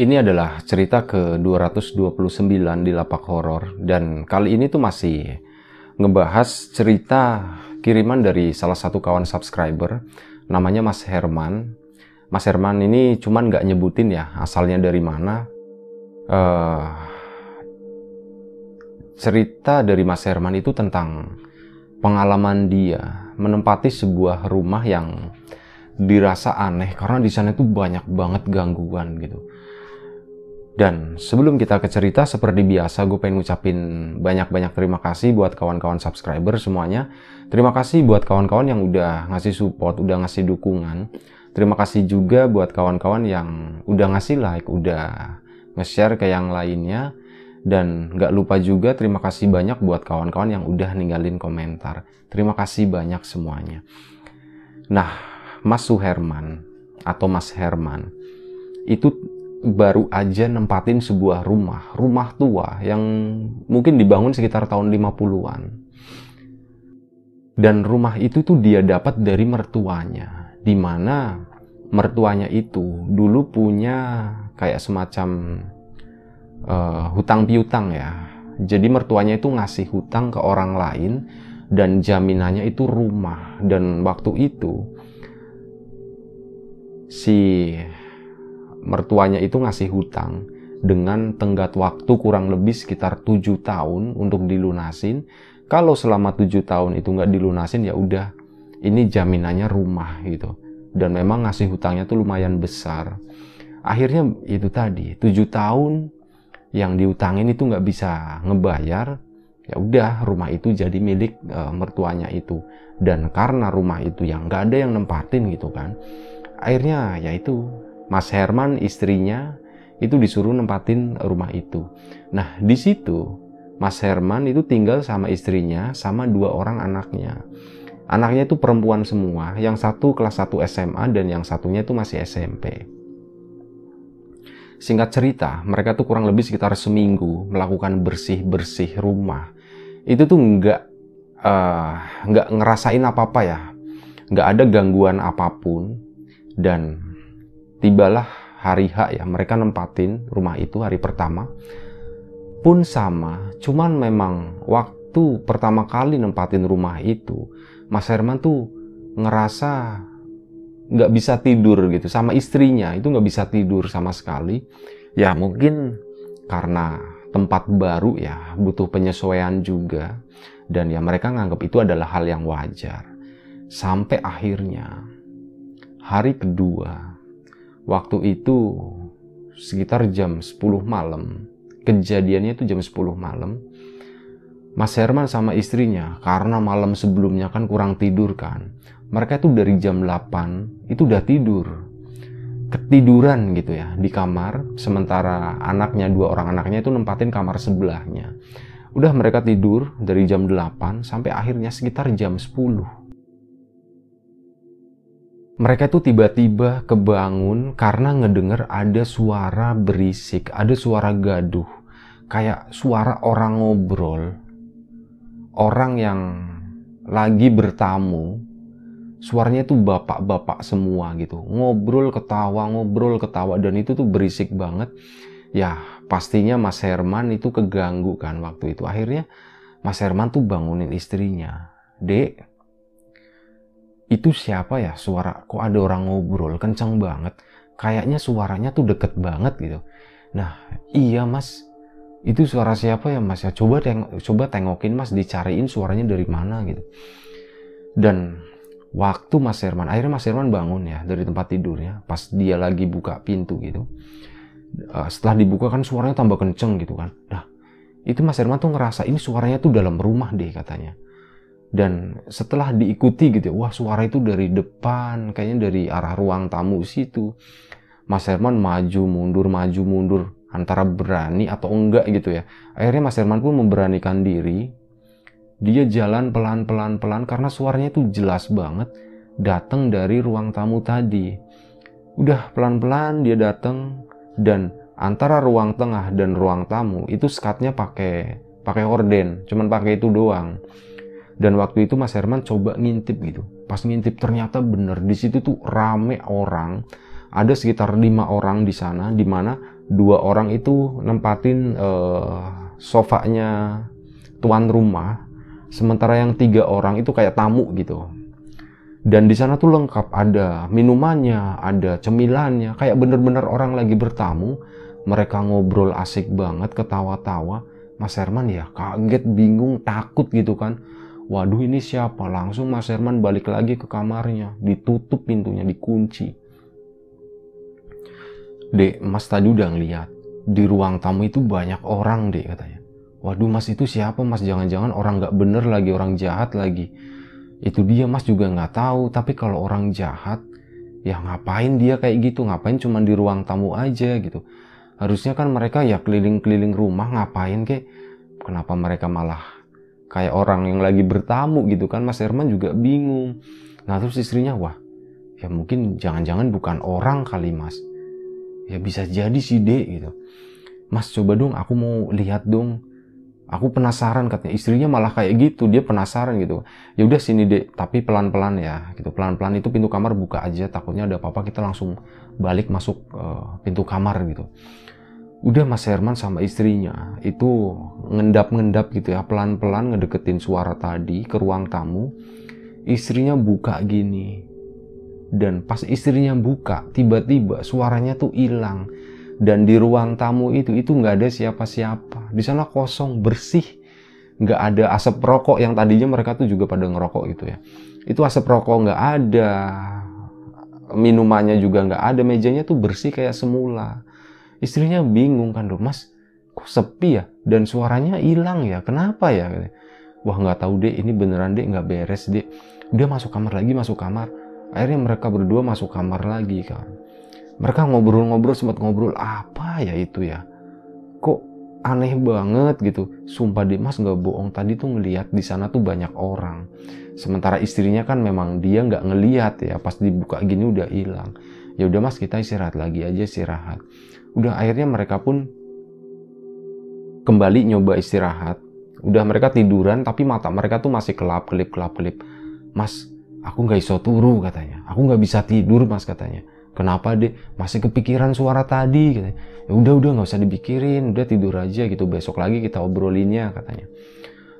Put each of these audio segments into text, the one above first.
Ini adalah cerita ke-229 di Lapak Horor dan kali ini tuh masih ngebahas cerita kiriman dari salah satu kawan subscriber namanya Mas Herman. Mas Herman ini cuman nggak nyebutin ya asalnya dari mana. Uh, cerita dari Mas Herman itu tentang pengalaman dia menempati sebuah rumah yang dirasa aneh karena di sana itu banyak banget gangguan gitu dan sebelum kita ke cerita, seperti biasa gue pengen ngucapin banyak-banyak terima kasih buat kawan-kawan subscriber semuanya. Terima kasih buat kawan-kawan yang udah ngasih support, udah ngasih dukungan. Terima kasih juga buat kawan-kawan yang udah ngasih like, udah nge-share ke yang lainnya. Dan gak lupa juga terima kasih banyak buat kawan-kawan yang udah ninggalin komentar. Terima kasih banyak semuanya. Nah, Mas Suherman atau Mas Herman itu baru aja nempatin sebuah rumah, rumah tua yang mungkin dibangun sekitar tahun 50-an. Dan rumah itu tuh dia dapat dari mertuanya, di mana mertuanya itu dulu punya kayak semacam uh, hutang piutang ya. Jadi mertuanya itu ngasih hutang ke orang lain dan jaminannya itu rumah dan waktu itu si mertuanya itu ngasih hutang dengan tenggat waktu kurang lebih sekitar tujuh tahun untuk dilunasin. Kalau selama tujuh tahun itu nggak dilunasin ya udah ini jaminannya rumah gitu. Dan memang ngasih hutangnya tuh lumayan besar. Akhirnya itu tadi tujuh tahun yang diutangin itu nggak bisa ngebayar, ya udah rumah itu jadi milik e, mertuanya itu. Dan karena rumah itu yang nggak ada yang nempatin gitu kan, akhirnya ya itu Mas Herman istrinya itu disuruh nempatin rumah itu. Nah, di situ Mas Herman itu tinggal sama istrinya sama dua orang anaknya. Anaknya itu perempuan semua, yang satu kelas 1 SMA dan yang satunya itu masih SMP. Singkat cerita, mereka tuh kurang lebih sekitar seminggu melakukan bersih-bersih rumah. Itu tuh nggak uh, nggak ngerasain apa-apa ya, nggak ada gangguan apa pun dan tibalah hari H ya mereka nempatin rumah itu hari pertama. Pun sama cuman memang waktu pertama kali nempatin rumah itu Mas Herman tuh ngerasa nggak bisa tidur gitu sama istrinya itu nggak bisa tidur sama sekali. Ya mungkin karena tempat baru ya butuh penyesuaian juga dan ya mereka nganggap itu adalah hal yang wajar. Sampai akhirnya hari kedua waktu itu sekitar jam 10 malam. Kejadiannya itu jam 10 malam. Mas Herman sama istrinya karena malam sebelumnya kan kurang tidur kan. Mereka itu dari jam 8 itu udah tidur. Ketiduran gitu ya di kamar. Sementara anaknya dua orang anaknya itu nempatin kamar sebelahnya. Udah mereka tidur dari jam 8 sampai akhirnya sekitar jam 10 mereka itu tiba-tiba kebangun karena ngedenger ada suara berisik, ada suara gaduh, kayak suara orang ngobrol, orang yang lagi bertamu, suaranya itu bapak-bapak semua gitu, ngobrol ketawa, ngobrol ketawa, dan itu tuh berisik banget. Ya pastinya Mas Herman itu keganggu kan waktu itu. Akhirnya Mas Herman tuh bangunin istrinya, Dek, itu siapa ya? Suara kok ada orang ngobrol? Kencang banget. Kayaknya suaranya tuh deket banget gitu. Nah iya mas. Itu suara siapa ya mas? Ya coba teng coba tengokin mas. Dicariin suaranya dari mana gitu. Dan waktu mas Herman akhirnya mas Herman bangun ya dari tempat tidurnya. Pas dia lagi buka pintu gitu. Uh, setelah dibuka kan suaranya tambah kenceng gitu kan. Nah itu mas Herman tuh ngerasa ini suaranya tuh dalam rumah deh katanya dan setelah diikuti gitu ya, wah suara itu dari depan kayaknya dari arah ruang tamu situ. Mas Herman maju mundur maju mundur antara berani atau enggak gitu ya. Akhirnya Mas Herman pun memberanikan diri. Dia jalan pelan pelan pelan karena suaranya itu jelas banget datang dari ruang tamu tadi. Udah pelan pelan dia datang dan antara ruang tengah dan ruang tamu itu skatnya pakai pakai horden cuman pakai itu doang dan waktu itu Mas Herman coba ngintip gitu. Pas ngintip ternyata bener di situ tuh rame orang. Ada sekitar lima orang di sana, di mana dua orang itu nempatin uh, sofanya tuan rumah, sementara yang tiga orang itu kayak tamu gitu. Dan di sana tuh lengkap ada minumannya, ada cemilannya, kayak bener-bener orang lagi bertamu. Mereka ngobrol asik banget, ketawa-tawa. Mas Herman ya kaget, bingung, takut gitu kan Waduh ini siapa? Langsung Mas Herman balik lagi ke kamarnya. Ditutup pintunya, dikunci. Dek, Mas tadi udah ngeliat. Di ruang tamu itu banyak orang dek katanya. Waduh mas itu siapa mas? Jangan-jangan orang gak bener lagi, orang jahat lagi. Itu dia mas juga gak tahu. Tapi kalau orang jahat, ya ngapain dia kayak gitu? Ngapain cuma di ruang tamu aja gitu? Harusnya kan mereka ya keliling-keliling rumah ngapain kek? Kenapa mereka malah kayak orang yang lagi bertamu gitu kan Mas Herman juga bingung. Nah terus istrinya wah ya mungkin jangan-jangan bukan orang kali Mas. Ya bisa jadi sih dek gitu. Mas coba dong aku mau lihat dong. Aku penasaran katanya. Istrinya malah kayak gitu dia penasaran gitu. Ya udah sini dek tapi pelan-pelan ya gitu. Pelan-pelan itu pintu kamar buka aja takutnya ada apa-apa kita langsung balik masuk uh, pintu kamar gitu udah Mas Herman sama istrinya itu ngendap-ngendap gitu ya pelan-pelan ngedeketin suara tadi ke ruang tamu. Istrinya buka gini. Dan pas istrinya buka tiba-tiba suaranya tuh hilang. Dan di ruang tamu itu itu nggak ada siapa-siapa. Di sana kosong bersih. Nggak ada asap rokok yang tadinya mereka tuh juga pada ngerokok gitu ya. Itu asap rokok nggak ada. Minumannya juga nggak ada. Mejanya tuh bersih kayak semula Istrinya bingung kan, loh, mas kok sepi ya? Dan suaranya hilang ya, kenapa ya? Wah nggak tahu deh, ini beneran deh nggak beres deh. Dia masuk kamar lagi, masuk kamar. Akhirnya mereka berdua masuk kamar lagi kan. Mereka ngobrol-ngobrol, sempat ngobrol, apa ya itu ya? Kok aneh banget gitu. Sumpah deh mas nggak bohong, tadi tuh ngeliat di sana tuh banyak orang. Sementara istrinya kan memang dia nggak ngeliat ya, pas dibuka gini udah hilang. Ya udah mas kita istirahat lagi aja istirahat udah akhirnya mereka pun kembali nyoba istirahat. Udah mereka tiduran tapi mata mereka tuh masih kelap kelip kelap kelip. Mas aku nggak iso turu katanya. Aku nggak bisa tidur mas katanya. Kenapa deh masih kepikiran suara tadi ya udah udah nggak usah dipikirin. Udah tidur aja gitu. Besok lagi kita obrolinnya katanya.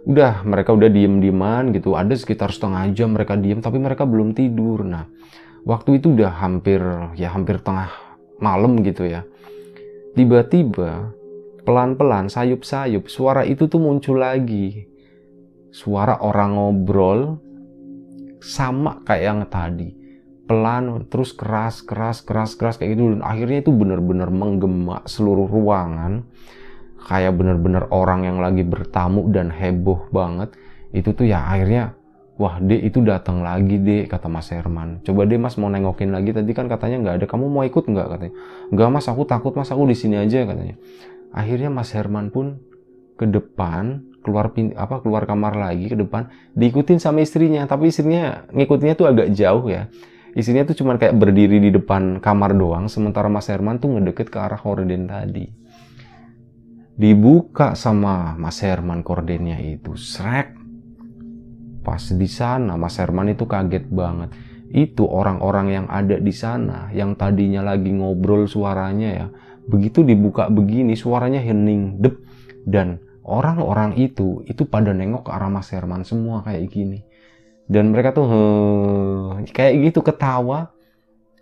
Udah mereka udah diem dieman gitu. Ada sekitar setengah jam mereka diem tapi mereka belum tidur. Nah waktu itu udah hampir ya hampir tengah malam gitu ya tiba-tiba pelan-pelan sayup-sayup suara itu tuh muncul lagi. Suara orang ngobrol sama kayak yang tadi. Pelan terus keras keras keras keras kayak gitu. Dan akhirnya itu benar-benar menggema seluruh ruangan. Kayak benar-benar orang yang lagi bertamu dan heboh banget. Itu tuh ya akhirnya wah dek itu datang lagi dek kata Mas Herman. Coba deh Mas mau nengokin lagi. Tadi kan katanya nggak ada. Kamu mau ikut nggak katanya. Nggak Mas aku takut Mas. Aku di sini aja katanya. Akhirnya Mas Herman pun ke depan keluar apa keluar kamar lagi ke depan diikutin sama istrinya. Tapi istrinya ngikutnya tuh agak jauh ya. Istrinya tuh cuma kayak berdiri di depan kamar doang sementara Mas Herman tuh ngedeket ke arah horden tadi. Dibuka sama Mas Herman kordennya itu. Srek Pas di sana Mas Herman itu kaget banget. Itu orang-orang yang ada di sana yang tadinya lagi ngobrol suaranya ya. Begitu dibuka begini suaranya hening dep dan orang-orang itu itu pada nengok ke arah Mas Herman semua kayak gini. Dan mereka tuh kayak gitu ketawa,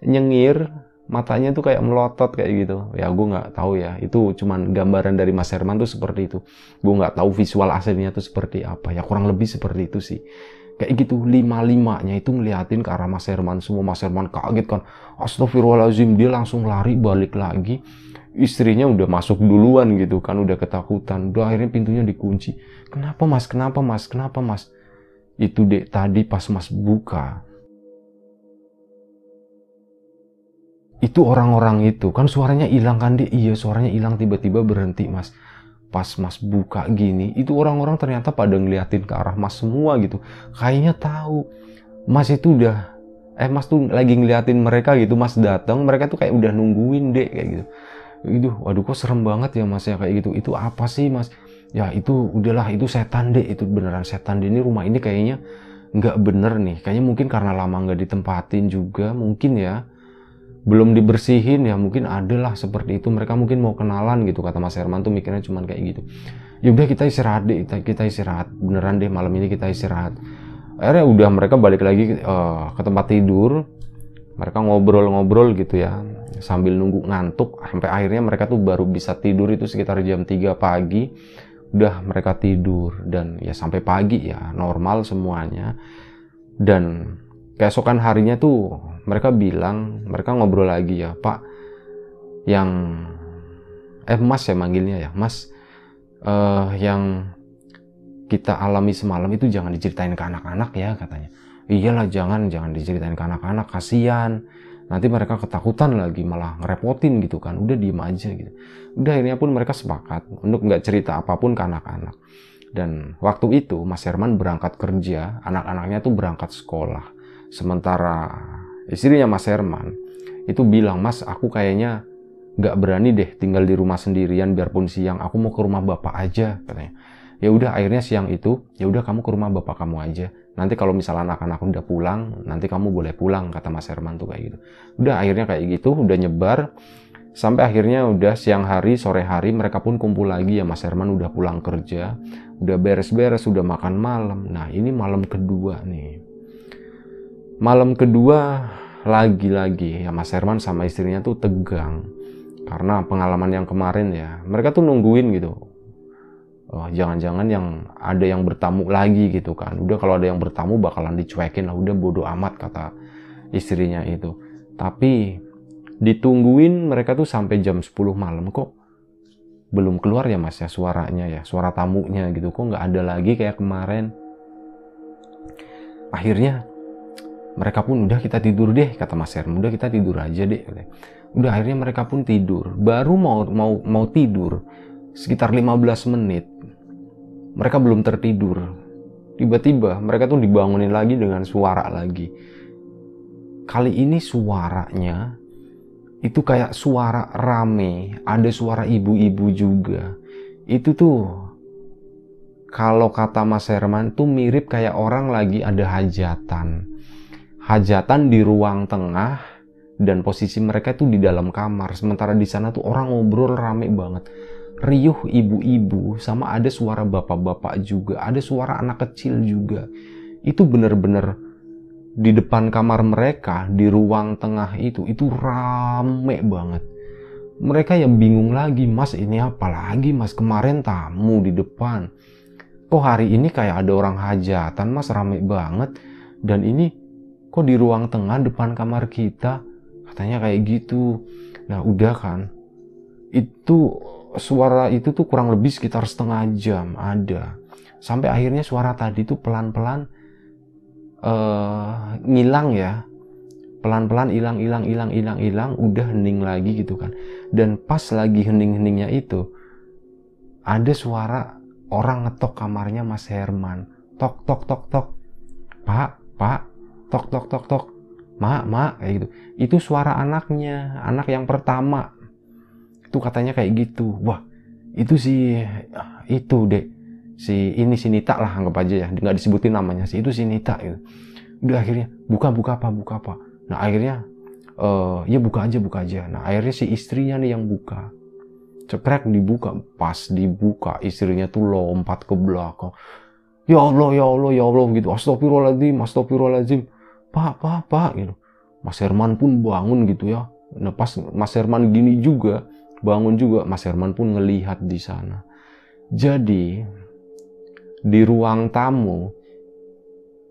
nyengir, matanya tuh kayak melotot kayak gitu. Ya gue nggak tahu ya. Itu cuman gambaran dari Mas Herman tuh seperti itu. Gue nggak tahu visual aslinya tuh seperti apa. Ya kurang lebih seperti itu sih. Kayak gitu lima limanya itu ngeliatin ke arah Mas Herman. Semua Mas Herman kaget kan. Astagfirullahaladzim dia langsung lari balik lagi. Istrinya udah masuk duluan gitu kan udah ketakutan. Udah akhirnya pintunya dikunci. Kenapa mas? Kenapa mas? Kenapa mas? Itu dek tadi pas mas buka itu orang-orang itu. Kan suaranya hilang kan dek iya suaranya hilang tiba-tiba berhenti mas. Pas mas buka gini itu orang-orang ternyata pada ngeliatin ke arah mas semua gitu. Kayaknya tahu. Mas itu udah eh mas tuh lagi ngeliatin mereka gitu. Mas datang mereka tuh kayak udah nungguin dek kayak gitu. Itu waduh kok serem banget ya mas ya kayak gitu. Itu apa sih mas? Ya itu udahlah itu setan deh itu beneran setan. Deh ini rumah ini kayaknya nggak bener nih. Kayaknya mungkin karena lama nggak ditempatin juga mungkin ya belum dibersihin ya mungkin adalah seperti itu. Mereka mungkin mau kenalan gitu kata Mas Herman tuh mikirnya cuman kayak gitu. Ya udah kita istirahat deh kita, kita istirahat. Beneran deh malam ini kita istirahat. Akhirnya udah mereka balik lagi uh, ke tempat tidur. Mereka ngobrol-ngobrol gitu ya sambil nunggu ngantuk. Sampai akhirnya mereka tuh baru bisa tidur itu sekitar jam 3 pagi. Udah mereka tidur. Dan ya sampai pagi ya normal semuanya. Dan keesokan harinya tuh mereka bilang mereka ngobrol lagi ya pak yang eh mas ya manggilnya ya mas uh, yang kita alami semalam itu jangan diceritain ke anak-anak ya katanya. Iyalah jangan jangan diceritain ke anak-anak kasihan. Nanti mereka ketakutan lagi malah ngerepotin gitu kan. Udah diem aja gitu. Udah akhirnya pun mereka sepakat untuk nggak cerita apa pun ke anak-anak. Dan waktu itu Mas Herman berangkat kerja anak-anaknya tuh berangkat sekolah. Sementara istrinya Mas Herman itu bilang Mas aku kayaknya nggak berani deh tinggal di rumah sendirian biarpun siang. Aku mau ke rumah bapak aja katanya. Ya udah akhirnya siang itu ya udah kamu ke rumah bapak kamu aja. Nanti kalau misalnya anak-anak udah pulang nanti kamu boleh pulang kata Mas Herman tuh kayak gitu. Udah akhirnya kayak gitu udah nyebar. Sampai akhirnya udah siang hari sore hari mereka pun kumpul lagi ya Mas Herman udah pulang kerja udah beres-beres udah makan malam. Nah ini malam kedua nih malam kedua lagi-lagi ya Mas Herman sama istrinya tuh tegang. Karena pengalaman yang kemarin ya mereka tuh nungguin gitu. Oh, jangan-jangan yang ada yang bertamu lagi gitu kan. Udah kalau ada yang bertamu bakalan dicuekin lah udah bodoh amat kata istrinya itu. Tapi ditungguin mereka tuh sampai jam 10 malam kok. Belum keluar ya mas ya suaranya ya suara tamunya gitu. Kok nggak ada lagi kayak kemarin? Akhirnya mereka pun udah kita tidur deh kata Mas Herman. Udah kita tidur aja deh udah akhirnya mereka pun tidur. Baru mau mau mau tidur sekitar 15 menit mereka belum tertidur. Tiba-tiba mereka tuh dibangunin lagi dengan suara lagi. Kali ini suaranya itu kayak suara rame. Ada suara ibu-ibu juga. Itu tuh kalau kata Mas Herman tuh mirip kayak orang lagi ada hajatan hajatan di ruang tengah dan posisi mereka tuh di dalam kamar. Sementara di sana tuh orang ngobrol rame banget. Riuh ibu-ibu sama ada suara bapak-bapak juga ada suara anak kecil juga. Itu bener-bener di depan kamar mereka di ruang tengah itu itu rame banget. Mereka yang bingung lagi mas ini apa lagi mas? Kemarin tamu di depan. Kok hari ini kayak ada orang hajatan mas? Rame banget. Dan ini kok di ruang tengah depan kamar kita? Katanya kayak gitu. Nah udah kan. Itu suara itu tuh kurang lebih sekitar setengah jam ada. Sampai akhirnya suara tadi tuh pelan-pelan uh, ngilang ya. Pelan-pelan hilang hilang hilang hilang hilang udah hening lagi gitu kan. Dan pas lagi hening-heningnya itu ada suara orang ngetok kamarnya Mas Herman. Tok tok tok tok. Pak pak tok tok tok tok. Mak mak kayak gitu. Itu suara anaknya anak yang pertama. Itu katanya kayak gitu. Wah itu si itu deh si ini si Nita lah anggap aja ya. Nggak disebutin namanya sih. Itu si Nita gitu. Udah akhirnya buka buka apa buka apa? Nah akhirnya uh, ya buka aja buka aja. Nah akhirnya si istrinya nih yang buka. Cekrek dibuka pas dibuka istrinya tuh lompat ke belakang. Ya Allah ya Allah ya Allah gitu. Astagfirullahaladzim astagfirullahaladzim pak pak pak gitu. Mas Herman pun bangun gitu ya. Nah pas Mas Herman gini juga bangun juga Mas Herman pun ngelihat di sana. Jadi di ruang tamu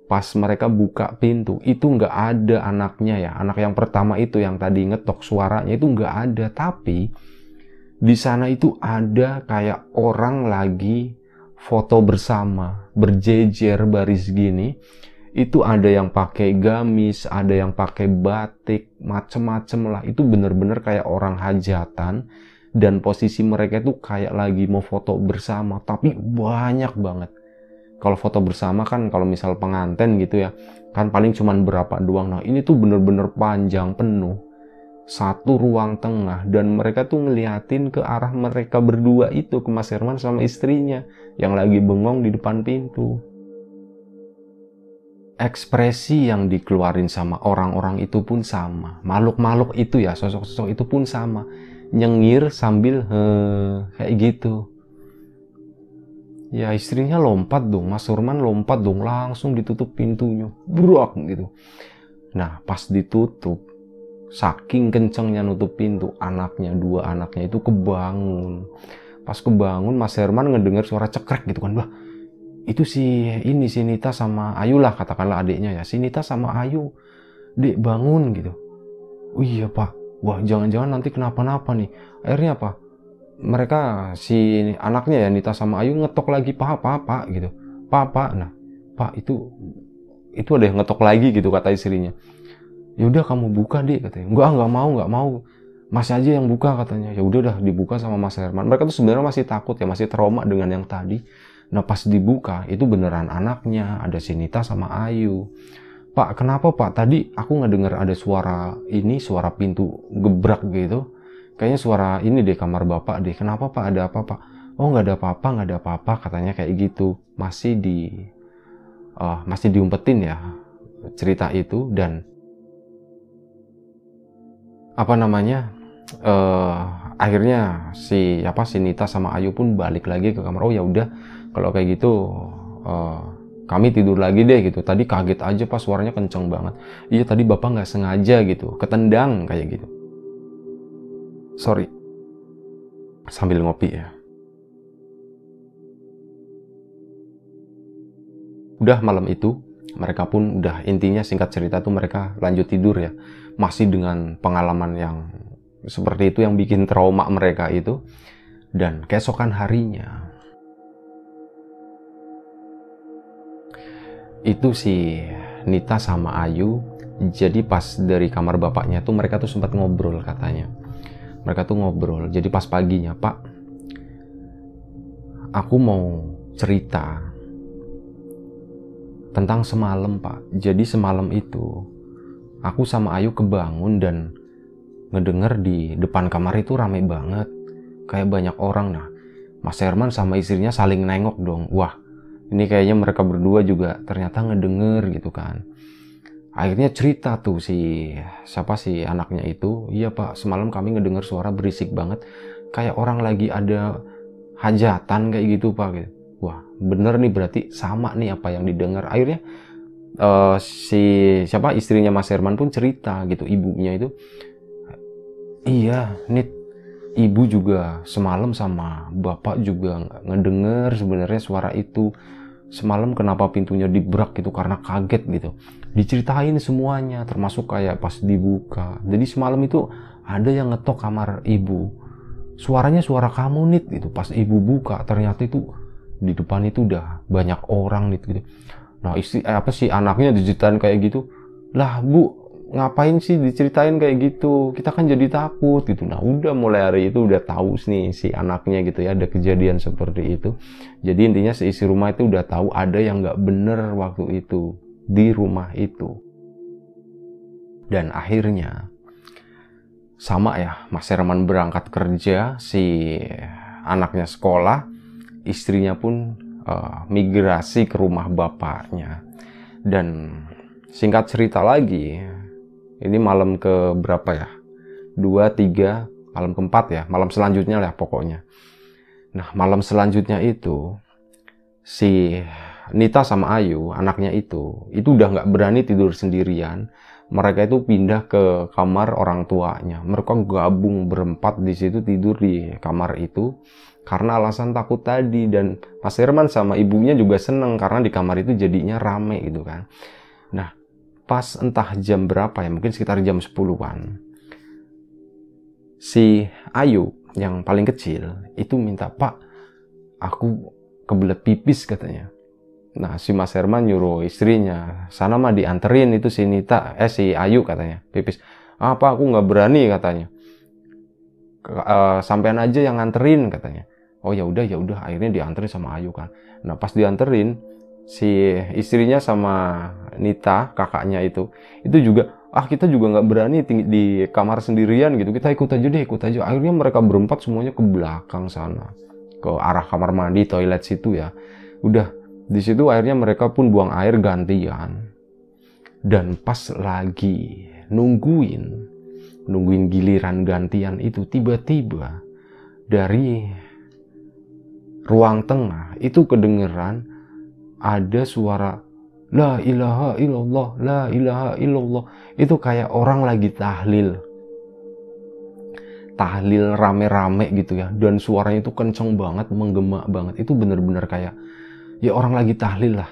pas mereka buka pintu itu nggak ada anaknya ya. Anak yang pertama itu yang tadi ngetok suaranya itu nggak ada. Tapi di sana itu ada kayak orang lagi foto bersama berjejer baris gini itu ada yang pakai gamis, ada yang pakai batik, macem-macem lah. Itu bener-bener kayak orang hajatan dan posisi mereka itu kayak lagi mau foto bersama, tapi banyak banget. Kalau foto bersama kan kalau misal pengantin gitu ya, kan paling cuman berapa doang. Nah ini tuh bener-bener panjang penuh satu ruang tengah dan mereka tuh ngeliatin ke arah mereka berdua itu ke Mas Herman sama istrinya yang lagi bengong di depan pintu ekspresi yang dikeluarin sama orang-orang itu pun sama. Makhluk-makhluk itu ya, sosok-sosok itu pun sama. Nyengir sambil he, kayak gitu. Ya istrinya lompat dong, Mas Surman lompat dong, langsung ditutup pintunya. Burak gitu. Nah pas ditutup, saking kencengnya nutup pintu, anaknya, dua anaknya itu kebangun. Pas kebangun, Mas Herman ngedenger suara cekrek gitu kan, bah itu si ini si Nita sama Ayu lah katakanlah adiknya ya. Si Nita sama Ayu dek bangun gitu. Oh iya pak. Wah jangan-jangan nanti kenapa-napa nih. Akhirnya apa? Mereka si anaknya ya Nita sama Ayu ngetok lagi pak pak pak gitu. Pak pak. Nah pak itu itu ada yang ngetok lagi gitu kata istrinya. Yaudah kamu buka deh katanya. Enggak nggak mau nggak mau. Masih aja yang buka katanya. Ya udah dah dibuka sama Mas Herman. Mereka tuh sebenarnya masih takut ya masih trauma dengan yang tadi Nah pas dibuka itu beneran anaknya, ada Sinita sama Ayu. Pak, kenapa Pak? Tadi aku nggak dengar ada suara ini, suara pintu gebrak gitu. Kayaknya suara ini deh kamar Bapak deh. Kenapa Pak? Ada apa Pak? Oh nggak ada apa-apa, nggak ada apa-apa katanya kayak gitu. Masih di uh, masih diumpetin ya cerita itu dan apa namanya uh, akhirnya si apa si Nita sama Ayu pun balik lagi ke kamar oh ya udah kalau kayak gitu uh, kami tidur lagi deh gitu. Tadi kaget aja pas suaranya kenceng banget. Iya tadi bapak nggak sengaja gitu ketendang kayak gitu. Sorry. Sambil ngopi ya. Udah malam itu mereka pun udah intinya singkat cerita tuh mereka lanjut tidur ya. Masih dengan pengalaman yang seperti itu yang bikin trauma mereka itu. Dan keesokan harinya itu si Nita sama Ayu. Jadi pas dari kamar bapaknya tuh mereka tuh sempat ngobrol katanya. Mereka tuh ngobrol. Jadi pas paginya pak aku mau cerita tentang semalam pak. Jadi semalam itu aku sama Ayu kebangun dan ngedenger di depan kamar itu rame banget. Kayak banyak orang. Nah Mas Herman sama istrinya saling nengok dong. Wah ini kayaknya mereka berdua juga ternyata ngedenger gitu kan. Akhirnya cerita tuh si siapa sih anaknya itu. Iya pak semalam kami ngedenger suara berisik banget. Kayak orang lagi ada hajatan kayak gitu pak gitu. wah bener nih berarti sama nih apa yang didengar. Akhirnya uh, si siapa istrinya Mas Herman pun cerita gitu ibunya itu. Iya nit ibu juga semalam sama bapak juga ngedenger sebenarnya suara itu semalam kenapa pintunya dibrak gitu karena kaget gitu. Diceritain semuanya termasuk kayak pas dibuka. Jadi semalam itu ada yang ngetok kamar ibu. Suaranya suara kamu nit gitu. Pas ibu buka ternyata itu di depan itu udah banyak orang nit gitu. Nah istri eh, apa sih anaknya diceritain kayak gitu. Lah bu ngapain sih diceritain kayak gitu? Kita kan jadi takut gitu. Nah udah mulai hari itu udah tahu nih si anaknya gitu ya ada kejadian seperti itu. Jadi intinya seisi rumah itu udah tahu ada yang nggak bener waktu itu di rumah itu. Dan akhirnya sama ya Mas Herman berangkat kerja si anaknya sekolah istrinya pun uh, migrasi ke rumah bapaknya. Dan singkat cerita lagi ini malam ke berapa ya? Dua, tiga, malam keempat ya, malam selanjutnya lah pokoknya. Nah, malam selanjutnya itu si Nita sama Ayu, anaknya itu, itu udah nggak berani tidur sendirian. Mereka itu pindah ke kamar orang tuanya. Mereka gabung berempat di situ tidur di kamar itu karena alasan takut tadi dan Mas Herman sama ibunya juga seneng karena di kamar itu jadinya rame gitu kan. Pas entah jam berapa ya, mungkin sekitar jam 10-an. Si Ayu yang paling kecil itu minta, "Pak, aku kebelet pipis katanya. Nah, si Mas Herman nyuruh istrinya, sana mah dianterin itu si Nita, eh si Ayu katanya, pipis. Apa aku nggak berani katanya. Uh, sampean aja yang nganterin katanya. Oh ya udah ya udah akhirnya dianterin sama Ayu kan. Nah pas dianterin si istrinya sama Nita kakaknya itu itu juga ah kita juga nggak berani di kamar sendirian gitu. Kita ikut aja deh ikut aja. Akhirnya mereka berempat semuanya ke belakang sana ke arah kamar mandi toilet situ ya. Udah di situ akhirnya mereka pun buang air gantian. Dan pas lagi nungguin nungguin giliran gantian itu tiba-tiba dari ruang tengah itu kedengeran ada suara La ilaha illallah, la ilaha illallah. Itu kayak orang lagi tahlil. Tahlil rame-rame gitu ya. Dan suaranya itu kenceng banget, menggema banget. Itu bener-bener kayak, ya orang lagi tahlil lah.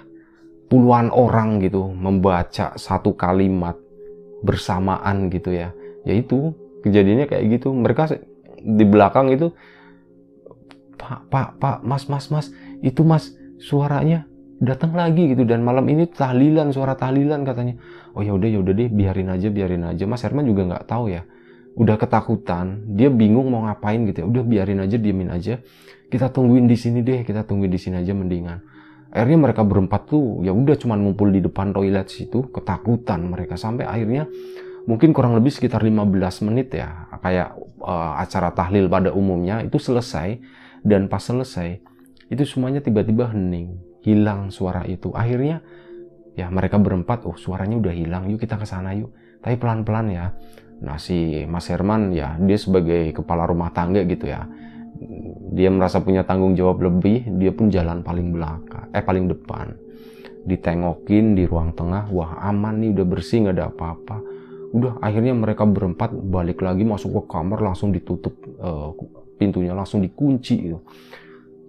Puluhan orang gitu membaca satu kalimat bersamaan gitu ya. Ya itu, kejadiannya kayak gitu. Mereka di belakang itu, Pak, Pak, Pak, Mas, Mas, Mas, itu Mas, suaranya datang lagi gitu dan malam ini tahlilan suara tahlilan katanya. Oh ya udah ya udah deh biarin aja biarin aja. Mas Herman juga nggak tahu ya. Udah ketakutan dia bingung mau ngapain gitu ya. Udah biarin aja diemin aja. Kita tungguin di sini deh kita tungguin di sini aja mendingan. Akhirnya mereka berempat tuh ya udah cuman ngumpul di depan toilet situ ketakutan mereka. Sampai akhirnya mungkin kurang lebih sekitar 15 menit ya kayak uh, acara tahlil pada umumnya itu selesai. Dan pas selesai itu semuanya tiba-tiba hening hilang suara itu. Akhirnya ya mereka berempat, oh suaranya udah hilang, yuk kita ke sana yuk. Tapi pelan-pelan ya. Nah si Mas Herman ya dia sebagai kepala rumah tangga gitu ya. Dia merasa punya tanggung jawab lebih, dia pun jalan paling belakang, eh paling depan. Ditengokin di ruang tengah, wah aman nih udah bersih nggak ada apa-apa. Udah akhirnya mereka berempat balik lagi masuk ke kamar langsung ditutup uh, pintunya langsung dikunci gitu.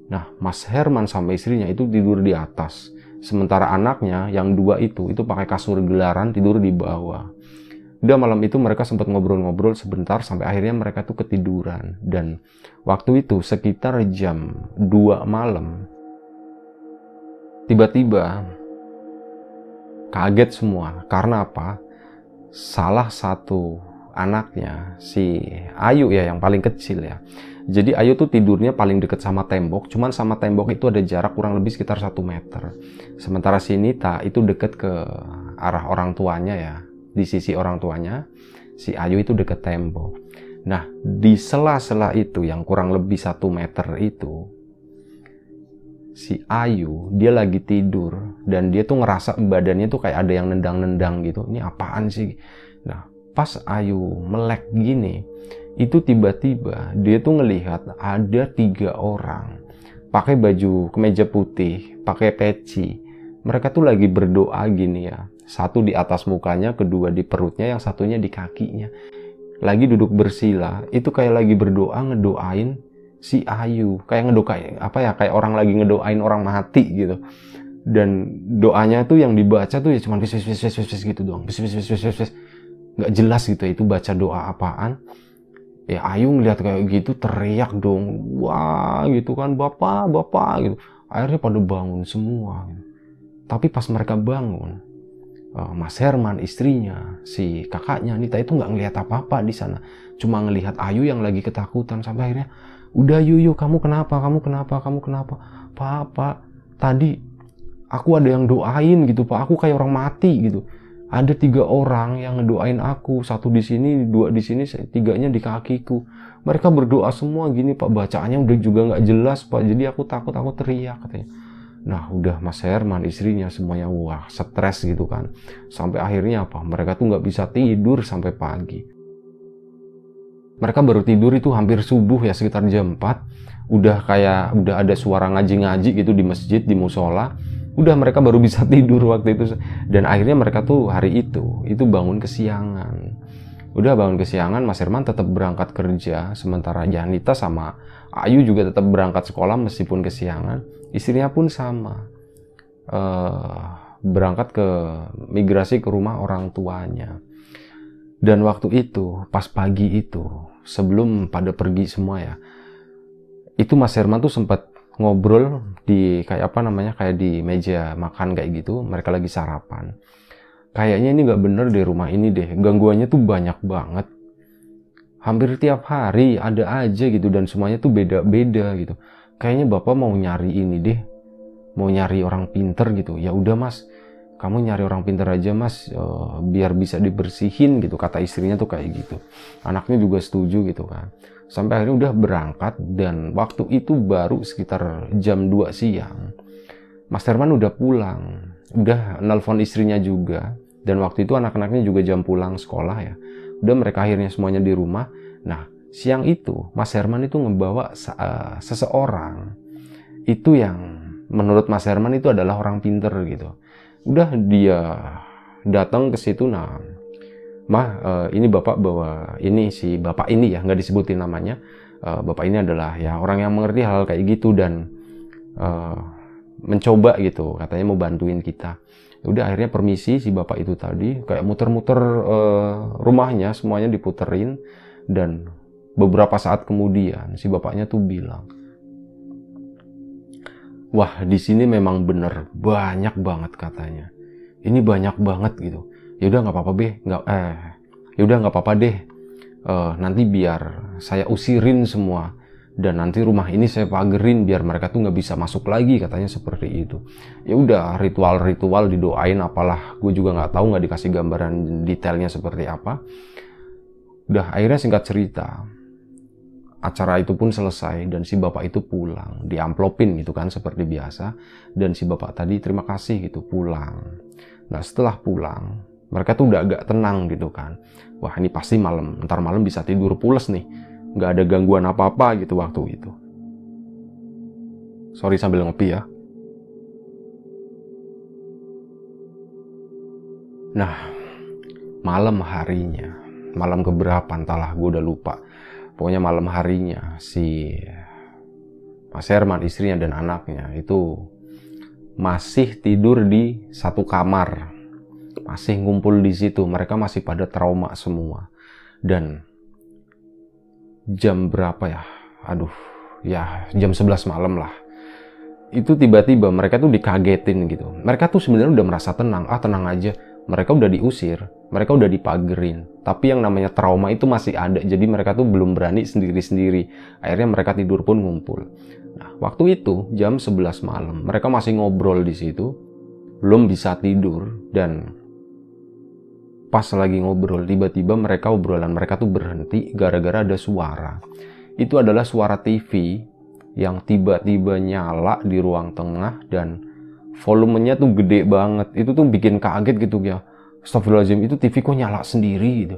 Nah, Mas Herman sama istrinya itu tidur di atas. Sementara anaknya yang dua itu, itu pakai kasur gelaran tidur di bawah. Udah malam itu mereka sempat ngobrol-ngobrol sebentar sampai akhirnya mereka tuh ketiduran. Dan waktu itu sekitar jam 2 malam, tiba-tiba kaget semua. Karena apa? Salah satu anaknya, si Ayu ya yang paling kecil ya, jadi Ayu tuh tidurnya paling deket sama tembok, cuman sama tembok itu ada jarak kurang lebih sekitar satu meter. Sementara si Nita itu deket ke arah orang tuanya ya, di sisi orang tuanya, si Ayu itu deket tembok. Nah, di sela-sela itu yang kurang lebih satu meter itu, si Ayu dia lagi tidur dan dia tuh ngerasa badannya tuh kayak ada yang nendang-nendang gitu. Ini apaan sih? Nah, pas Ayu melek gini, itu tiba-tiba dia tuh ngelihat ada tiga orang pakai baju kemeja putih, pakai peci. Mereka tuh lagi berdoa gini ya. Satu di atas mukanya, kedua di perutnya, yang satunya di kakinya. Lagi duduk bersila, itu kayak lagi berdoa ngedoain si Ayu. Kayak ngedoain, apa ya, kayak orang lagi ngedoain orang mati gitu. Dan doanya tuh yang dibaca tuh ya cuman bis bis bis bis gitu doang. Bis bis bis bis bis. bis. Nggak jelas gitu ya, itu baca doa apaan ya Ayu ngeliat kayak gitu teriak dong. Wah gitu kan bapak bapak gitu. Akhirnya pada bangun semua gitu. tapi pas mereka bangun uh, Mas Herman istrinya si kakaknya Nita itu nggak ngelihat apa-apa di sana. Cuma ngelihat Ayu yang lagi ketakutan sampai akhirnya udah Yuyu kamu kenapa kamu kenapa kamu kenapa? Pak pak tadi aku ada yang doain gitu pak. Aku kayak orang mati gitu ada tiga orang yang ngedoain aku. Satu di sini dua di sini tiganya di kakiku. Mereka berdoa semua gini pak. Bacaannya udah juga nggak jelas pak. Jadi aku takut aku teriak katanya. Nah udah mas Herman istrinya semuanya wah stres gitu kan. Sampai akhirnya apa? Mereka tuh nggak bisa tidur sampai pagi. Mereka baru tidur itu hampir subuh ya sekitar jam 4 udah kayak udah ada suara ngaji-ngaji gitu di masjid di musola udah mereka baru bisa tidur waktu itu. Dan akhirnya mereka tuh hari itu itu bangun kesiangan. Udah bangun kesiangan Mas Herman tetap berangkat kerja sementara Janita sama Ayu juga tetap berangkat sekolah meskipun kesiangan. Istrinya pun sama. Uh, berangkat ke migrasi ke rumah orang tuanya. Dan waktu itu pas pagi itu sebelum pada pergi semua ya itu Mas Herman tuh sempat ngobrol di kayak apa namanya kayak di meja makan kayak gitu mereka lagi sarapan. Kayaknya ini nggak bener di rumah ini deh. Gangguannya tuh banyak banget. Hampir tiap hari ada aja gitu dan semuanya tuh beda-beda gitu. Kayaknya bapak mau nyari ini deh. Mau nyari orang pinter gitu. Ya udah mas kamu nyari orang pinter aja mas uh, biar bisa dibersihin gitu. Kata istrinya tuh kayak gitu. Anaknya juga setuju gitu kan. Sampai akhirnya udah berangkat dan waktu itu baru sekitar jam 2 siang Mas Herman udah pulang. Udah nelfon istrinya juga. Dan waktu itu anak-anaknya juga jam pulang sekolah ya. Udah mereka akhirnya semuanya di rumah. Nah siang itu Mas Herman itu ngebawa uh, seseorang. Itu yang menurut Mas Herman itu adalah orang pinter gitu udah dia datang ke situ nah mah uh, ini bapak bawa ini si bapak ini ya nggak disebutin namanya. Uh, bapak ini adalah ya orang yang mengerti hal kayak gitu dan uh, mencoba gitu katanya mau bantuin kita. Udah akhirnya permisi si bapak itu tadi kayak muter-muter rumahnya semuanya diputerin dan beberapa saat kemudian si bapaknya tuh bilang wah di sini memang bener banyak banget katanya. Ini banyak banget gitu. Ya udah nggak apa-apa be. Nggak eh ya udah nggak apa-apa deh. Uh, nanti biar saya usirin semua. Dan nanti rumah ini saya pagerin biar mereka tuh nggak bisa masuk lagi katanya seperti itu. Ya udah ritual-ritual didoain apalah. Gue juga nggak tahu nggak dikasih gambaran detailnya seperti apa. Udah akhirnya singkat cerita acara itu pun selesai dan si bapak itu pulang. Diamplopin gitu kan seperti biasa. Dan si bapak tadi terima kasih gitu pulang. Nah setelah pulang mereka tuh udah agak tenang gitu kan. Wah ini pasti malam ntar malam bisa tidur pules nih. Nggak ada gangguan apa-apa gitu waktu itu. Sorry sambil ngopi ya. Nah malam harinya malam keberapa entahlah gue udah lupa pokoknya malam harinya si Mas Herman istrinya dan anaknya itu masih tidur di satu kamar masih ngumpul di situ. Mereka masih pada trauma semua. Dan jam berapa ya? Aduh, ya jam 11 malam lah. Itu tiba-tiba mereka tuh dikagetin gitu. Mereka tuh sebenarnya udah merasa tenang. Ah, tenang aja. Mereka udah diusir, mereka udah dipagerin. Tapi yang namanya trauma itu masih ada. Jadi mereka tuh belum berani sendiri-sendiri. Akhirnya mereka tidur pun ngumpul. Nah, waktu itu jam 11 malam, mereka masih ngobrol di situ, belum bisa tidur dan pas lagi ngobrol tiba-tiba mereka obrolan mereka tuh berhenti gara-gara ada suara itu adalah suara TV yang tiba-tiba nyala di ruang tengah dan volumenya tuh gede banget. Itu tuh bikin kaget gitu ya. Astagfirullahaladzim itu TV kok nyala sendiri gitu.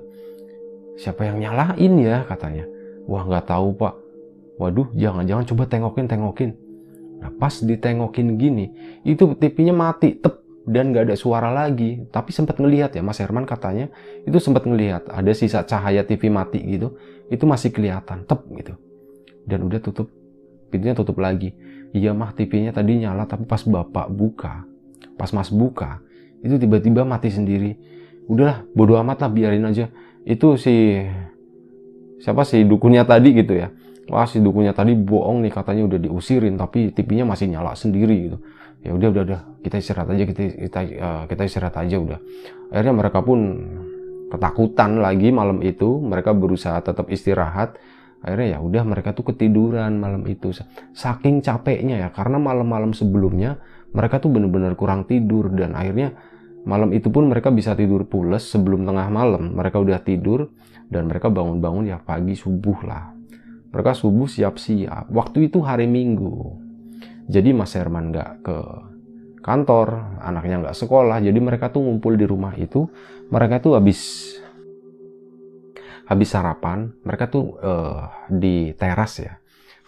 Siapa yang nyalain ya katanya. Wah nggak tahu pak. Waduh jangan-jangan coba tengokin tengokin. Nah pas ditengokin gini itu TV-nya mati tep dan gak ada suara lagi. Tapi sempat ngelihat ya, Mas Herman katanya itu sempat ngelihat ada sisa cahaya TV mati gitu, itu masih kelihatan, tep gitu. Dan udah tutup, pintunya tutup lagi. Iya mah TV-nya tadi nyala, tapi pas bapak buka, pas mas buka, itu tiba-tiba mati sendiri. Udahlah, bodo amat lah, biarin aja. Itu si siapa sih dukunnya tadi gitu ya. Wah si dukunnya tadi bohong nih katanya udah diusirin, tapi TV-nya masih nyala sendiri gitu ya udah udah udah kita istirahat aja kita kita uh, kita istirahat aja udah akhirnya mereka pun ketakutan lagi malam itu mereka berusaha tetap istirahat akhirnya ya udah mereka tuh ketiduran malam itu. Saking capeknya ya karena malam-malam sebelumnya mereka tuh bener-bener kurang tidur dan akhirnya malam itu pun mereka bisa tidur pules sebelum tengah malam. Mereka udah tidur dan mereka bangun-bangun ya pagi subuh lah. Mereka subuh siap-siap. Waktu itu hari minggu. Jadi Mas Herman nggak ke kantor, anaknya nggak sekolah, jadi mereka tuh ngumpul di rumah itu, mereka tuh habis habis sarapan, mereka tuh uh, di teras ya.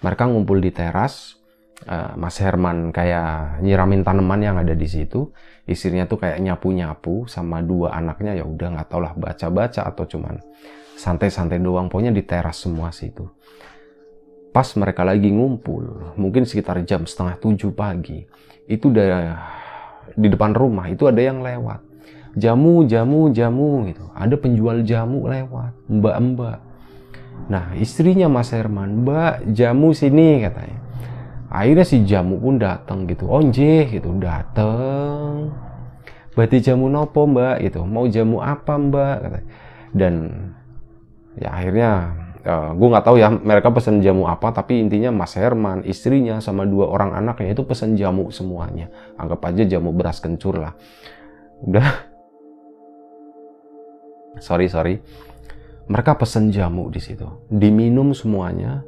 Mereka ngumpul di teras, uh, Mas Herman kayak nyiramin tanaman yang ada di situ, istrinya tuh kayak nyapu-nyapu sama dua anaknya ya udah nggak tau lah baca-baca atau cuman santai-santai doang, pokoknya di teras semua situ pas mereka lagi ngumpul, mungkin sekitar jam setengah tujuh pagi, itu udah di depan rumah itu ada yang lewat. Jamu, jamu, jamu gitu. Ada penjual jamu lewat, mbak-mbak. Nah, istrinya Mas Herman, "Mbak, jamu sini," katanya. akhirnya si jamu pun datang gitu. Onje gitu. Datang berarti jamu nopo mbak? gitu. Mau jamu apa mbak? dan ya akhirnya uh, eh, gue nggak tahu ya mereka pesan jamu apa tapi intinya Mas Herman istrinya sama dua orang anaknya itu pesan jamu semuanya. Anggap aja jamu beras kencur lah. Udah sorry sorry. Mereka pesan jamu di situ. Diminum semuanya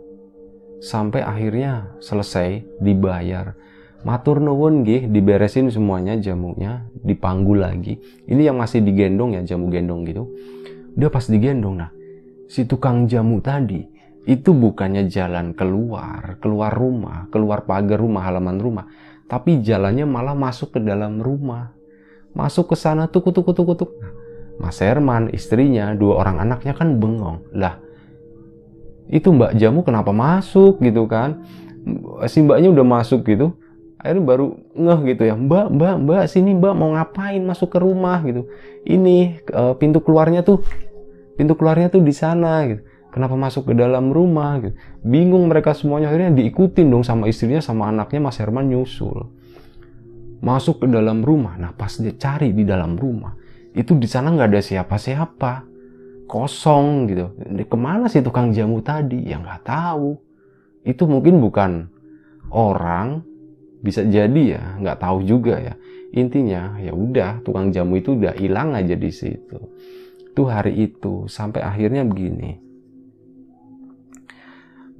sampai akhirnya selesai dibayar. Matur nuwun gih diberesin semuanya jamunya dipanggul lagi. Ini yang masih digendong ya jamu gendong gitu. Dia pas digendong nah si tukang jamu tadi itu bukannya jalan keluar keluar rumah keluar pagar rumah halaman rumah tapi jalannya malah masuk ke dalam rumah. Masuk ke sana tuh kutuk kutuk kutuk nah, Mas Herman istrinya dua orang anaknya kan bengong. Lah itu mbak jamu kenapa masuk gitu kan? Si mbaknya udah masuk gitu akhirnya baru ngeh gitu ya mbak mbak mbak sini mbak mau ngapain masuk ke rumah? gitu. Ini uh, pintu keluarnya tuh pintu keluarnya tuh di sana gitu. Kenapa masuk ke dalam rumah? gitu. Bingung mereka semuanya akhirnya diikutin dong sama istrinya sama anaknya Mas Herman nyusul. Masuk ke dalam rumah. Nah pas dia cari di dalam rumah itu di sana nggak ada siapa-siapa kosong gitu. Ke mana sih tukang jamu tadi? Ya nggak tahu. Itu mungkin bukan orang, bisa jadi ya, nggak tahu juga ya. Intinya ya udah tukang jamu itu udah hilang aja di situ. Itu hari itu sampai akhirnya begini.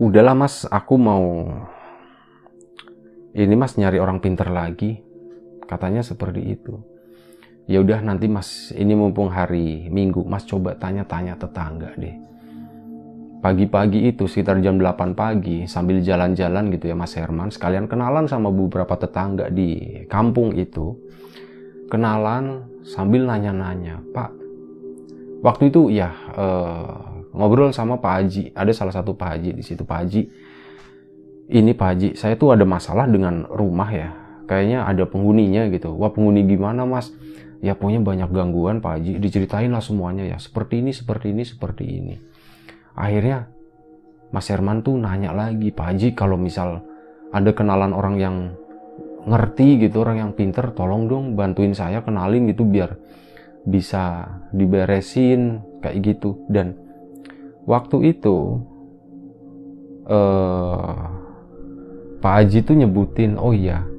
Udahlah mas, aku mau ini mas nyari orang pinter lagi. Katanya seperti itu ya udah nanti mas ini mumpung hari minggu mas coba tanya-tanya tetangga deh. Pagi-pagi itu sekitar jam 8 pagi sambil jalan-jalan gitu ya mas Herman sekalian kenalan sama beberapa tetangga di kampung itu. Kenalan sambil nanya-nanya pak waktu itu ya eh, ngobrol sama Pak Haji ada salah satu Pak Haji di situ. Pak Haji ini Pak Haji saya tuh ada masalah dengan rumah ya kayaknya ada penghuninya gitu. Wah penghuni gimana mas ya pokoknya banyak gangguan Pak Haji. Diceritain lah semuanya ya. Seperti ini seperti ini seperti ini. Akhirnya Mas Herman tuh nanya lagi Pak Haji kalau misal ada kenalan orang yang ngerti gitu orang yang pinter tolong dong bantuin saya kenalin gitu biar bisa diberesin kayak gitu. Dan waktu itu eh, Pak Haji tuh nyebutin oh iya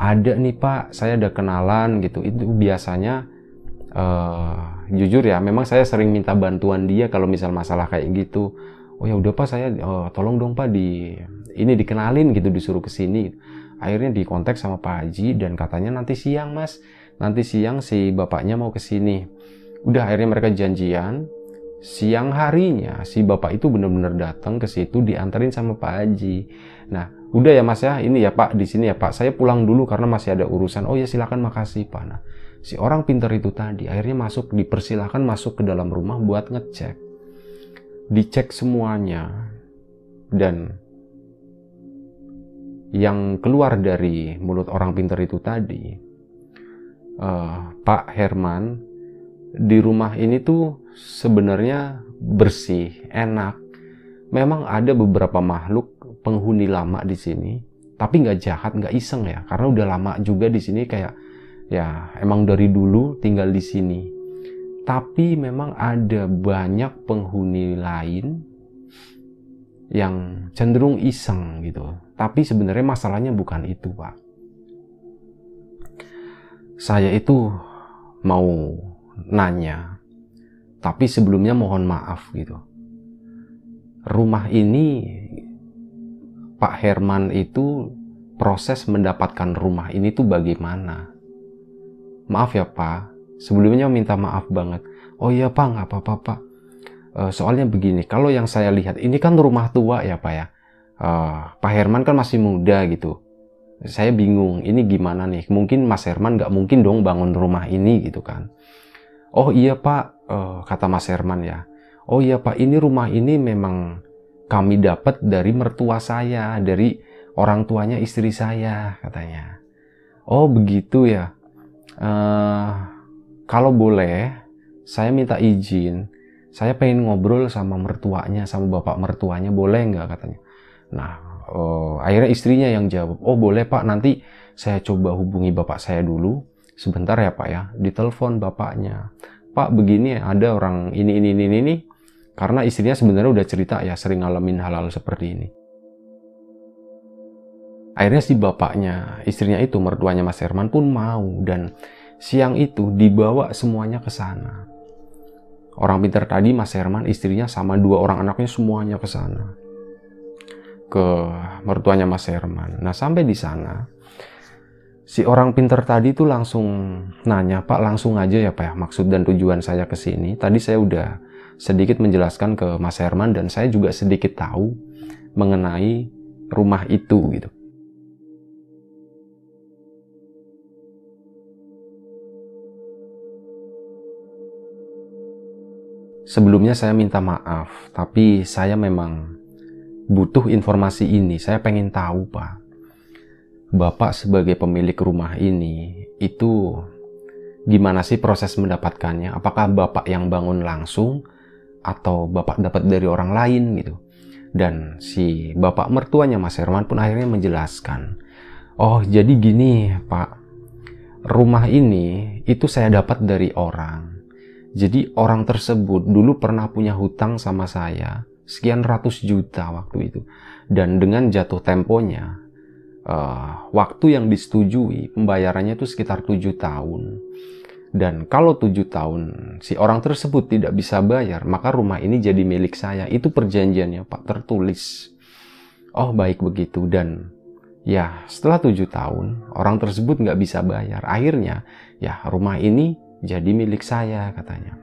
ada nih pak. Saya ada kenalan gitu. Itu biasanya uh, jujur ya memang saya sering minta bantuan dia kalau misal masalah kayak gitu. Oh ya udah pak saya uh, tolong dong pak di ini dikenalin gitu disuruh ke sini. Akhirnya dikontak sama Pak Haji dan katanya nanti siang mas. Nanti siang si bapaknya mau ke sini. Udah akhirnya mereka janjian. Siang harinya si bapak itu benar-benar datang ke situ diantarin sama Pak Haji nah udah ya mas ya. Ini ya pak di sini ya pak. Saya pulang dulu karena masih ada urusan. Oh ya silakan. Makasih pak. Nah si orang pintar itu tadi akhirnya masuk dipersilahkan masuk ke dalam rumah buat ngecek. Dicek semuanya. Dan yang keluar dari mulut orang pintar itu tadi uh, Pak Herman di rumah ini tuh sebenarnya bersih enak. Memang ada beberapa makhluk penghuni lama di sini tapi nggak jahat nggak iseng ya. Karena udah lama juga di sini kayak ya emang dari dulu tinggal di sini. Tapi memang ada banyak penghuni lain yang cenderung iseng gitu. Tapi sebenarnya masalahnya bukan itu pak. Saya itu mau nanya tapi sebelumnya mohon maaf gitu. Rumah ini Pak Herman itu proses mendapatkan rumah ini tuh bagaimana? Maaf ya Pak, sebelumnya minta maaf banget. Oh iya Pak, nggak apa-apa Pak. Uh, soalnya begini, kalau yang saya lihat ini kan rumah tua ya Pak ya. Uh, Pak Herman kan masih muda gitu. Saya bingung, ini gimana nih? Mungkin Mas Herman nggak mungkin dong bangun rumah ini gitu kan. Oh iya Pak, uh, kata Mas Herman ya. Oh iya Pak, ini rumah ini memang kami dapat dari mertua saya, dari orang tuanya istri saya, katanya. Oh begitu ya. Uh, kalau boleh, saya minta izin. Saya pengen ngobrol sama mertuanya, sama bapak mertuanya, boleh nggak katanya. Nah, uh, akhirnya istrinya yang jawab oh boleh pak nanti saya coba hubungi bapak saya dulu sebentar ya pak ya ditelepon bapaknya pak begini ada orang ini ini ini ini karena istrinya sebenarnya udah cerita ya sering ngalamin hal-hal seperti ini akhirnya si bapaknya istrinya itu mertuanya Mas Herman pun mau dan siang itu dibawa semuanya ke sana orang pintar tadi Mas Herman istrinya sama dua orang anaknya semuanya ke sana ke mertuanya Mas Herman. Nah sampai di sana si orang pintar tadi tuh langsung nanya Pak langsung aja ya Pak ya maksud dan tujuan saya ke sini. Tadi saya udah sedikit menjelaskan ke Mas Herman dan saya juga sedikit tahu mengenai rumah itu gitu. Sebelumnya saya minta maaf, tapi saya memang butuh informasi ini. Saya pengen tahu, Pak. Bapak sebagai pemilik rumah ini, itu gimana sih proses mendapatkannya? Apakah Bapak yang bangun langsung atau Bapak dapat dari orang lain gitu? Dan si Bapak mertuanya Mas Herman pun akhirnya menjelaskan, "Oh, jadi gini, Pak. Rumah ini itu saya dapat dari orang jadi orang tersebut dulu pernah punya hutang sama saya sekian ratus juta waktu itu. Dan dengan jatuh temponya, uh, waktu yang disetujui pembayarannya itu sekitar tujuh tahun. Dan kalau tujuh tahun si orang tersebut tidak bisa bayar, maka rumah ini jadi milik saya. Itu perjanjiannya Pak, tertulis. Oh baik begitu. Dan ya setelah tujuh tahun, orang tersebut nggak bisa bayar. Akhirnya ya rumah ini jadi milik saya katanya.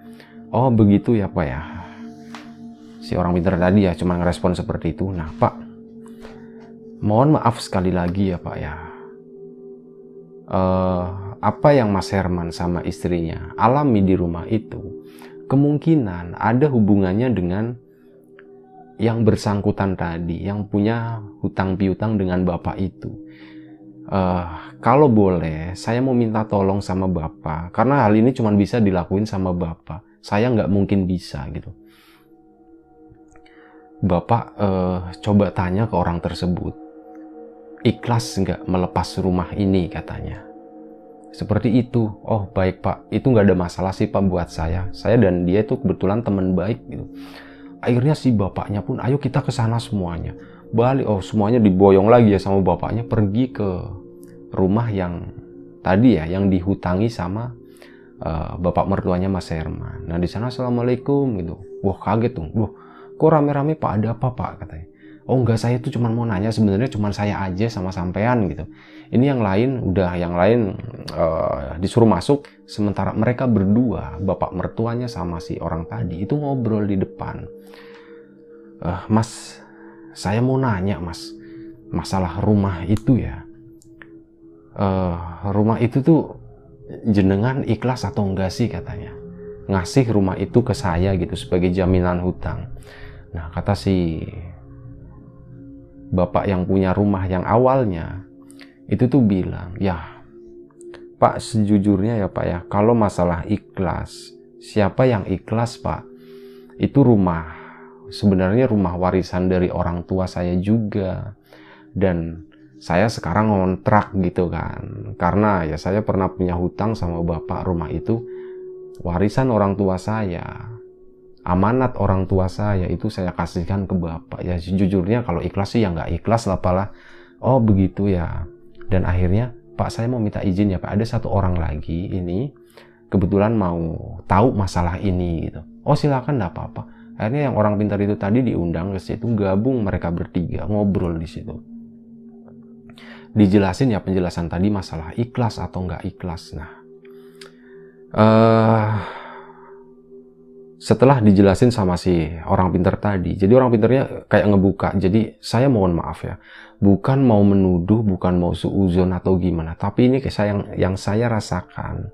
Oh begitu ya pak ya. Si orang pintar tadi ya cuma ngerespon seperti itu. Nah pak, mohon maaf sekali lagi ya pak ya. Uh, apa yang Mas Herman sama istrinya alami di rumah itu kemungkinan ada hubungannya dengan yang bersangkutan tadi, yang punya hutang piutang dengan bapak itu uh, kalau boleh, saya mau minta tolong sama Bapak, karena hal ini cuma bisa dilakuin sama Bapak. Saya nggak mungkin bisa gitu. Bapak uh, coba tanya ke orang tersebut, ikhlas nggak melepas rumah ini katanya. Seperti itu. Oh baik Pak, itu nggak ada masalah sih Pak buat saya. Saya dan dia itu kebetulan teman baik gitu. Akhirnya si bapaknya pun, ayo kita ke sana semuanya balik oh semuanya diboyong lagi ya sama bapaknya pergi ke rumah yang tadi ya yang dihutangi sama uh, bapak mertuanya Mas Herman. Nah di sana assalamualaikum gitu. Wah kaget tuh. Wah kok rame-rame pak ada apa pak katanya. Oh enggak saya tuh cuma mau nanya sebenarnya cuma saya aja sama sampean gitu. Ini yang lain udah yang lain uh, disuruh masuk sementara mereka berdua bapak mertuanya sama si orang tadi itu ngobrol di depan. Uh, mas saya mau nanya mas, masalah rumah itu ya. Uh, rumah itu tuh jenengan ikhlas atau enggak sih katanya. Ngasih rumah itu ke saya gitu sebagai jaminan hutang. Nah kata si bapak yang punya rumah yang awalnya itu tuh bilang, ya Pak sejujurnya ya Pak ya, kalau masalah ikhlas, siapa yang ikhlas Pak? Itu rumah sebenarnya rumah warisan dari orang tua saya juga. Dan saya sekarang ngontrak gitu kan karena ya saya pernah punya hutang sama bapak rumah itu warisan orang tua saya amanat orang tua saya itu saya kasihkan ke bapak. Ya sejujurnya kalau ikhlas sih ya nggak ikhlas lah pala oh begitu ya dan akhirnya pak saya mau minta izin ya pak ada satu orang lagi ini kebetulan mau tahu masalah ini gitu oh silakan nggak apa-apa Akhirnya yang orang pintar itu tadi diundang ke situ, gabung mereka bertiga, ngobrol di situ. Dijelasin ya penjelasan tadi masalah ikhlas atau nggak ikhlas. Nah, uh, setelah dijelasin sama si orang pintar tadi, jadi orang pintarnya kayak ngebuka. Jadi saya mohon maaf ya, bukan mau menuduh, bukan mau suuzon atau gimana, tapi ini saya yang, yang saya rasakan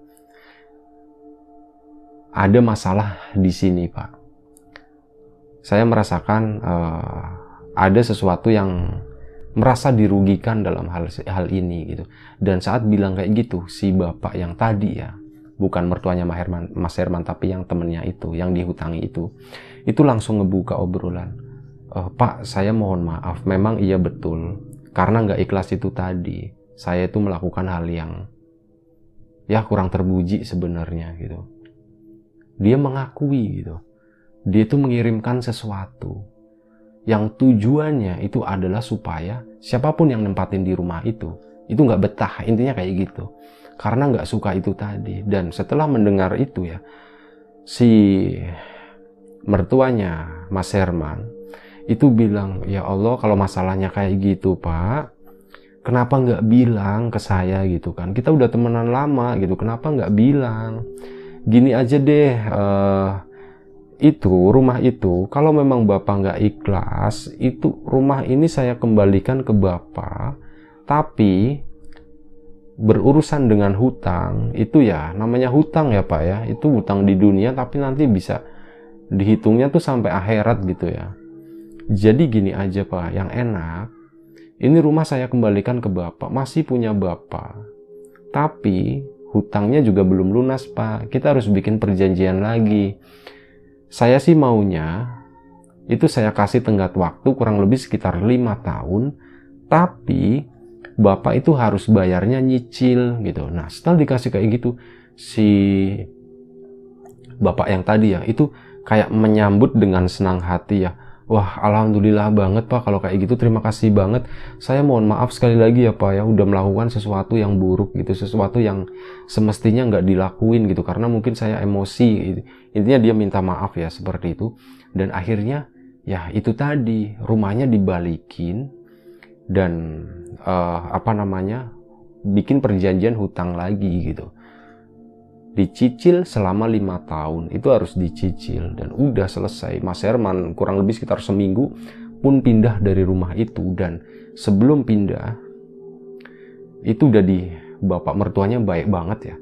ada masalah di sini, Pak saya merasakan uh, ada sesuatu yang merasa dirugikan dalam hal hal ini gitu. Dan saat bilang kayak gitu, si bapak yang tadi ya, bukan mertuanya Mas Herman, Mas Herman tapi yang temennya itu, yang dihutangi itu, itu langsung ngebuka obrolan. E, Pak saya mohon maaf. Memang iya betul. Karena nggak ikhlas itu tadi saya itu melakukan hal yang ya kurang terpuji sebenarnya gitu. Dia mengakui gitu. Dia itu mengirimkan sesuatu yang tujuannya itu adalah supaya siapa pun yang nempatin di rumah itu itu nggak betah intinya kayak gitu. Karena nggak suka itu tadi. Dan setelah mendengar itu ya si mertuanya Mas Herman itu bilang ya Allah kalau masalahnya kayak gitu Pak kenapa nggak bilang ke saya? Gitu kan. Kita udah temenan lama gitu. Kenapa nggak bilang? Gini aja deh uh, itu rumah itu kalau memang bapak nggak ikhlas itu rumah ini saya kembalikan ke bapak tapi berurusan dengan hutang itu ya namanya hutang ya Pak ya. Itu hutang di dunia tapi nanti bisa dihitungnya tuh sampai akhirat gitu ya jadi gini aja Pak. Yang enak ini rumah saya kembalikan ke Bapak. Masih punya Bapak. Tapi hutangnya juga belum lunas Pak. Kita harus bikin perjanjian lagi. Saya sih maunya itu saya kasih tenggat waktu kurang lebih sekitar lima tahun. Tapi bapak itu harus bayarnya nyicil gitu. Nah setelah dikasih kayak gitu si bapak yang tadi ya itu kayak menyambut dengan senang hati ya. Wah alhamdulillah banget pak kalau kayak gitu terima kasih banget. Saya mohon maaf sekali lagi ya pak ya udah melakukan sesuatu yang buruk gitu, sesuatu yang semestinya nggak dilakuin gitu karena mungkin saya emosi. Gitu. Intinya dia minta maaf ya seperti itu dan akhirnya ya itu tadi rumahnya dibalikin dan uh, apa namanya bikin perjanjian hutang lagi gitu dicicil selama lima tahun. Itu harus dicicil dan udah selesai. Mas Herman kurang lebih sekitar seminggu pun pindah dari rumah itu. Dan sebelum pindah itu udah di bapak mertuanya baik banget ya.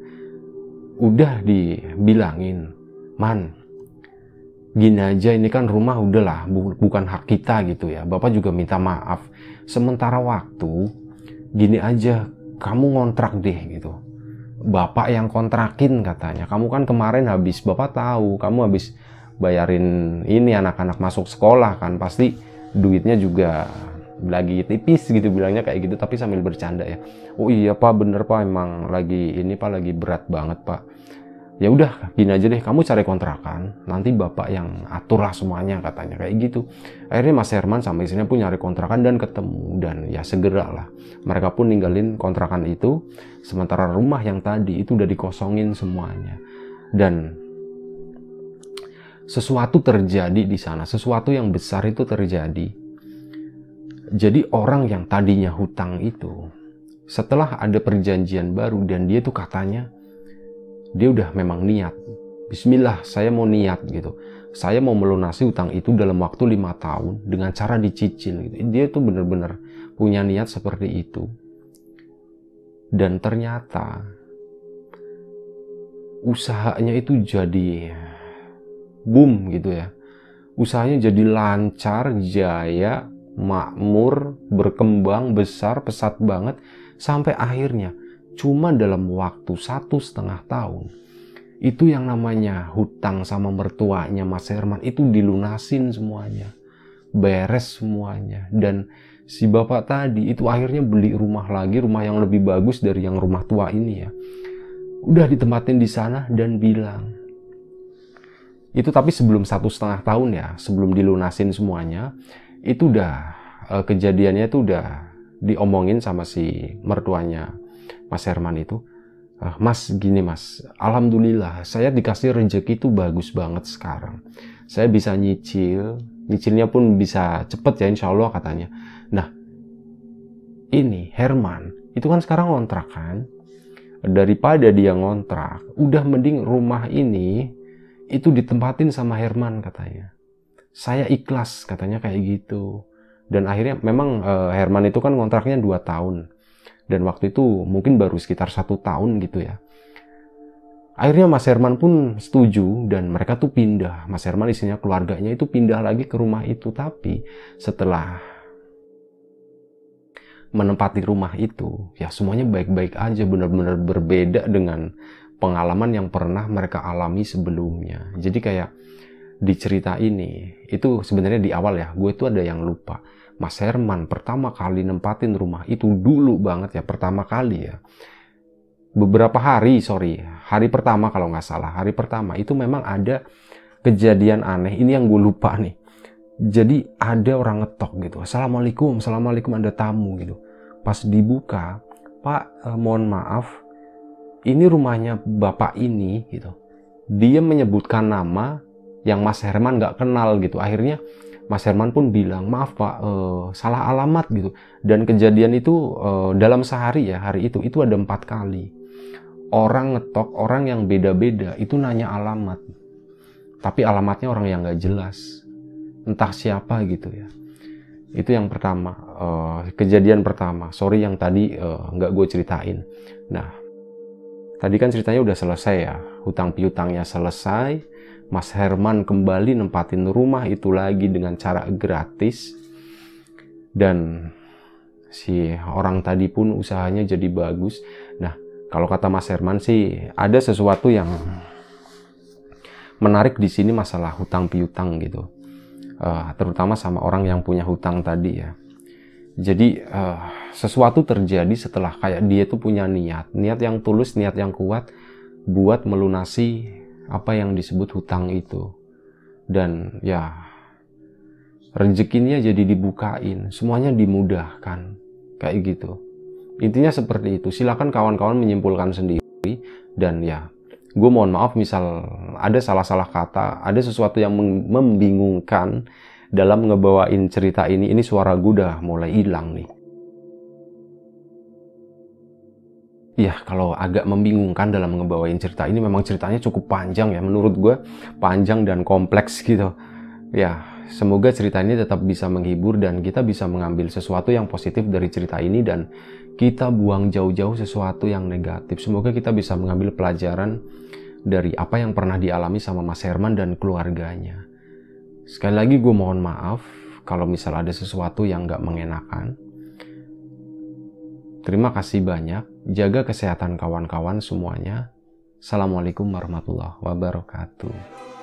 Udah dibilangin man gini aja ini kan rumah udahlah bu bukan hak kita gitu ya. Bapak juga minta maaf. Sementara waktu gini aja kamu ngontrak deh gitu bapak yang kontrakin katanya. Kamu kan kemarin habis bapak tahu kamu habis bayarin ini anak-anak masuk sekolah kan. Pasti duitnya juga lagi tipis gitu bilangnya kayak gitu tapi sambil bercanda ya. Oh iya pak bener pak. Emang lagi ini pak lagi berat banget pak ya udah gini aja deh kamu cari kontrakan nanti bapak yang atur lah semuanya katanya kayak gitu. Akhirnya Mas Herman sama istrinya pun nyari kontrakan dan ketemu dan ya segera lah. Mereka pun ninggalin kontrakan itu sementara rumah yang tadi itu udah dikosongin semuanya. Dan sesuatu terjadi di sana sesuatu yang besar itu terjadi. Jadi orang yang tadinya hutang itu setelah ada perjanjian baru dan dia tuh katanya dia udah memang niat. Bismillah saya mau niat gitu. Saya mau melunasi utang itu dalam waktu lima tahun dengan cara dicicil gitu. dia tuh bener-bener punya niat seperti itu. Dan ternyata usahanya itu jadi boom gitu ya. Usahanya jadi lancar jaya makmur berkembang besar pesat banget sampai akhirnya cuma dalam waktu satu setengah tahun. Itu yang namanya hutang sama mertuanya Mas Herman itu dilunasin semuanya. Beres semuanya. Dan si bapak tadi itu akhirnya beli rumah lagi rumah yang lebih bagus dari yang rumah tua ini ya. Udah ditempatin di sana dan bilang itu tapi sebelum satu setengah tahun ya sebelum dilunasin semuanya itu udah eh, kejadiannya itu udah diomongin sama si mertuanya Mas Herman itu, ah, Mas gini mas, Alhamdulillah saya dikasih rezeki itu bagus banget sekarang. Saya bisa nyicil, nyicilnya pun bisa cepet ya insya Allah katanya. Nah, ini Herman, itu kan sekarang ngontrak kan. Daripada dia ngontrak, udah mending rumah ini itu ditempatin sama Herman katanya. Saya ikhlas katanya kayak gitu. Dan akhirnya memang uh, Herman itu kan ngontraknya 2 tahun dan waktu itu mungkin baru sekitar satu tahun gitu ya. Akhirnya Mas Herman pun setuju dan mereka tuh pindah. Mas Herman isinya keluarganya itu pindah lagi ke rumah itu. Tapi setelah menempati rumah itu ya semuanya baik-baik aja benar-benar berbeda dengan pengalaman yang pernah mereka alami sebelumnya. Jadi kayak di cerita ini itu sebenarnya di awal ya gue itu ada yang lupa Mas Herman pertama kali nempatin rumah itu dulu banget ya pertama kali ya. Beberapa hari sorry hari pertama kalau nggak salah hari pertama. Itu memang ada kejadian aneh ini yang gue lupa nih. Jadi ada orang ngetok gitu assalamualaikum assalamualaikum ada tamu gitu. Pas dibuka pak eh, mohon maaf ini rumahnya bapak ini gitu. Dia menyebutkan nama yang Mas Herman nggak kenal gitu. Akhirnya Mas Herman pun bilang maaf pak uh, salah alamat gitu. Dan kejadian itu uh, dalam sehari ya hari itu itu ada empat kali. Orang ngetok orang yang beda-beda itu nanya alamat. Tapi alamatnya orang yang nggak jelas. Entah siapa gitu ya. Itu yang pertama uh, kejadian pertama. Sorry yang tadi nggak gue ceritain. Nah tadi kan ceritanya udah selesai ya. Hutang piutangnya selesai Mas Herman kembali nempatin rumah itu lagi dengan cara gratis dan si orang tadi pun usahanya jadi bagus. Nah, kalau kata Mas Herman sih ada sesuatu yang menarik di sini masalah hutang piutang gitu. Uh, terutama sama orang yang punya hutang tadi ya. Jadi uh, sesuatu terjadi setelah kayak dia tuh punya niat, niat yang tulus, niat yang kuat buat melunasi apa yang disebut hutang itu. Dan ya rezekinya jadi dibukain, semuanya dimudahkan. Kayak gitu. Intinya seperti itu. Silakan kawan-kawan menyimpulkan sendiri dan ya gue mohon maaf misal ada salah-salah kata, ada sesuatu yang membingungkan dalam ngebawain cerita ini, ini suara gue udah mulai hilang nih. Ya kalau agak membingungkan dalam ngebawain cerita ini memang ceritanya cukup panjang ya menurut gue panjang dan kompleks gitu. Ya semoga cerita ini tetap bisa menghibur dan kita bisa mengambil sesuatu yang positif dari cerita ini dan kita buang jauh-jauh sesuatu yang negatif. Semoga kita bisa mengambil pelajaran dari apa yang pernah dialami sama Mas Herman dan keluarganya. Sekali lagi gue mohon maaf kalau misal ada sesuatu yang gak mengenakan. Terima kasih banyak. Jaga kesehatan kawan-kawan semuanya. Assalamualaikum warahmatullahi wabarakatuh.